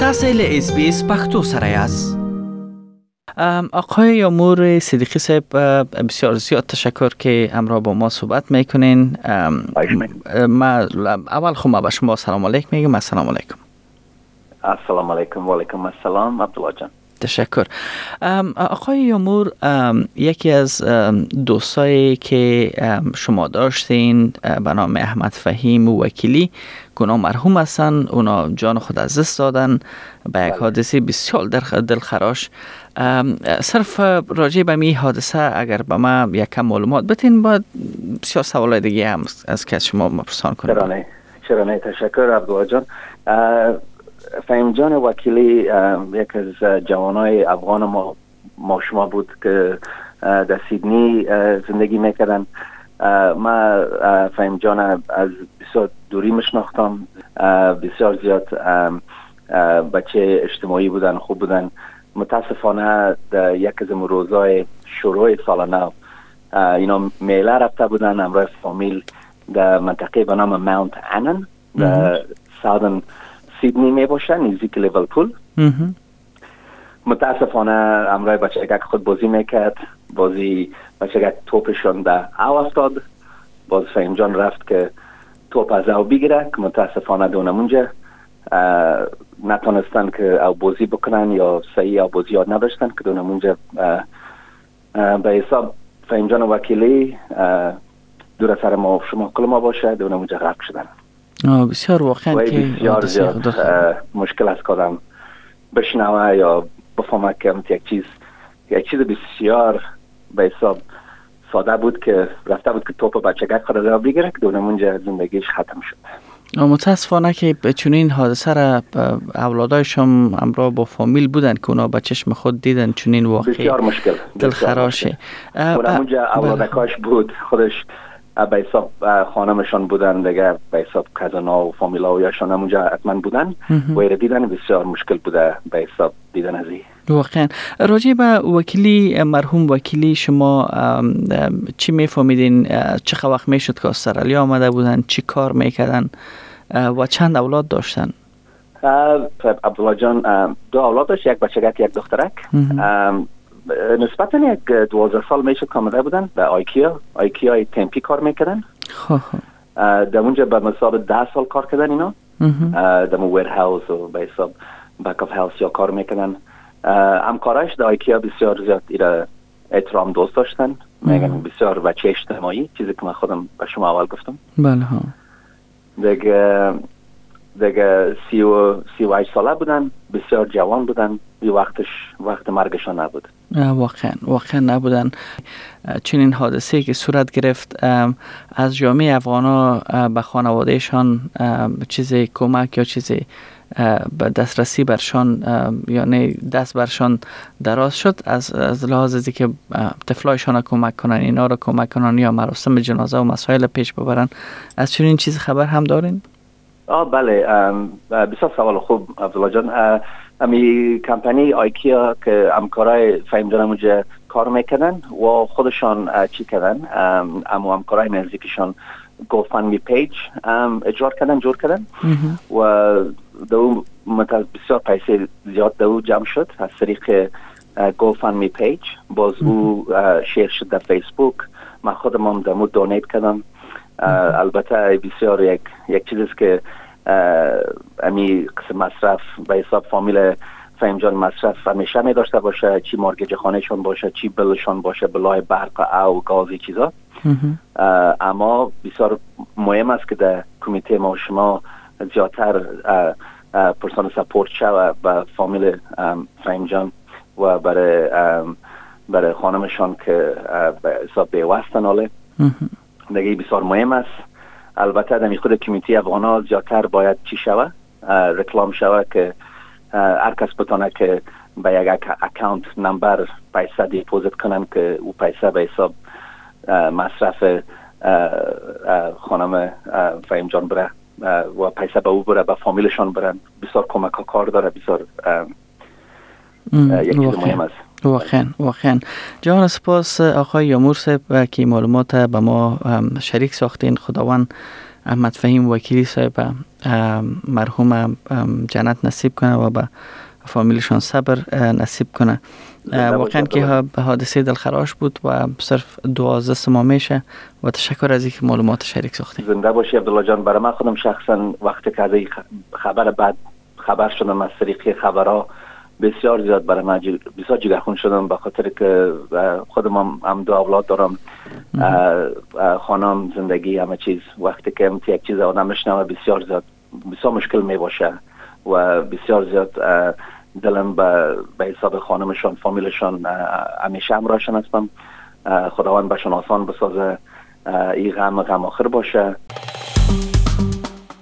تاسو له اس بي اس پختو سره یاست. آقای یامور صدیقی صاحب بسیار زیاد تشکر که امرا با ما صحبت می‌کنین. ما اول خب به شما سلام علیکم میگم السلام علیکم. السلام علیکم و علیکم السلام عبدالله جان. تشکر. آقای یامور یکی از دوستایی که شما داشتین به نام احمد فهیم و وکیلی اونا مرحوم هستن اونا جان خود از دست دادن به یک بله. حادثه بسیار دلخراش. صرف راجع به می حادثه اگر به ما یک کم معلومات بتین باید بسیار سوال دیگه هم از که شما مپرسان کنیم چرا نه؟ چرا نه؟ تشکر عبدالله جان. فهم جان وکیلی یک از جوانای افغان ما ما شما بود که در سیدنی زندگی می‌کردن. ما فهم جان از بسیار دوری مشناختم بسیار زیاد بچه اجتماعی بودن خوب بودن. متاسفانه در یک از روزای شروع سال نو اینا میله رفته بودن امرای فامیل در منطقه به نام ماونت انن در سادن سیدنی می باشه نزدیک لیورپول. متاسفانه امرای بچه خود بازی می‌کرد بازی بچه توپشون در او افتاد. باز فهم جان رفت که توپ از او بگیره. که متاسفانه دونمونجا نتونستن که او بازی بکنن یا صحیح او بازی یاد نداشتن که دونمونجا به حساب فهم جان وکیلی دور سر ما شما کل ما باشه. دونمونجا غرق شدن. بسیار واقعا که بسیار زیاد مشکل است کدام بشنوه یا بفهمه که یک چیز یک چیز بسیار به حساب ساده بود که رفته بود که توپ بچگک خود را بگیره که دونمونجا زندگیش ختم شد. متاسفانه که چنین حادثه را اولادایشم امرا با فامیل بودن که اونا به چشم خود دیدن چنین واقعی. بسیار مشکل دلخراشه اونجا اولادکاش بود خودش به حساب خانمشان بودن دیگه به حساب کزنا و فامیلا و یاشان همونجا حتما بودن و دیدن بسیار مشکل بوده به حساب دیدن ازی واقعا. راجع به وکیلی مرحوم وکیلی شما چی میفهمیدین؟ چه وقت می‌شد که استرالیا آمده بودن؟ چی کار می‌کردن؟ و چند اولاد داشتن؟ عبدالله جان دو اولاد داشت یک بچگک یک دخترک. نسبتا یک دوازده سال میشه کامده بودن به آیکیا آیکیا تمپی کار می‌کردن. خب در اونجا به مثال ده سال کار کردن اینا. در warehouse و به حساب back of house یا کار می‌کردن. همکارش در IKEA بسیار زیاد ایره احترام دوست داشتن. میگن بسیار بچه اجتماعی چیزی که من خودم به شما اول گفتم. بله ها. دیگه دیگه سی و, سی و ساله بودن بسیار جوان بودن. بی وقتش وقت مرگشان نبود. واقعا واقعا نبودن. چنین حادثه که صورت گرفت از جامعه افغانا به خانوادهشان چیز کمک یا چیزی دسترسی برشان یعنی دست برشان دراز شد از, از لحاظ از که طفلایشان کمک کنن اینا رو کمک کنن یا مراسم جنازه و مسائل پیش ببرن. از چنین چیز خبر هم دارین؟ آه بله بسیار سوال خوب عبدالله جان. امی کمپانی آیکیا که همکارای فهم جانم اونجا کار می‌کنن و خودشان چی کردن؟ امو همکارای نزدیکشان می پیج اجرار کردن جور کردن. و دو بسیار پیسه زیاد دو جمع شد از طریق می پیج. باز او شیر شد در فیسبوک. من خودم هم دمو دونیت کردم. البته بسیار یک یک چیزی که امی قسم مصرف به حساب فامیل فهم جان مصرف همیشه می داشته باشه چی مارگج خانهشون باشه چی بلشون باشه بلای برق او گازی چیزا. اما بسیار مهم است که در کمیته ما شما زیادتر پرسان سپورت شوه به فامیل فهم جان و برای برای خانمشان که به حساب بیوستن حاله دیگه بسیار مهم است. البته در خود کمیتی افغانا زیادتر باید چی شوه؟ رکلام شوه که هر کس بتانه که به یک اکاونت نمبر پیسه دیپوزیت کنن که او پیسه به حساب مصرف خانم فهیم جان بره و پیسه به او بره به فامیلشان برن بسیار کمک ها کار داره بسیار یک چیز مهم است. واقعا واقعا. جان سپاس آقای یامور صاحب که معلومات به ما شریک ساختین. خداوند احمد فهیم وکیلی صاحب مرحوم جنت نصیب کنه و به فامیلشان صبر نصیب کنه. واقعا که حادثه دلخراش بود و صرف دوازده سما میشه و تشکر از اینکه معلومات شریک ساختیم زنده باشی عبدالله جان. برای من خودم شخصا وقتی که از خبر بعد خبر شدم از طریق خبرها. بسیار زیاد برای من بسیار جگرخون شدم به خاطر که خودم هم دو اولاد دارم. خانم زندگی همه چیز. وقتی که یک چیز آدم میشنوه بسیار زیاد بسیار مشکل می باشه و بسیار زیاد دلم به به حساب خانمشان فامیلشان همیشه همراهشان هستم. خداوند بهشان آسان بسازه. این غم غم آخر باشه.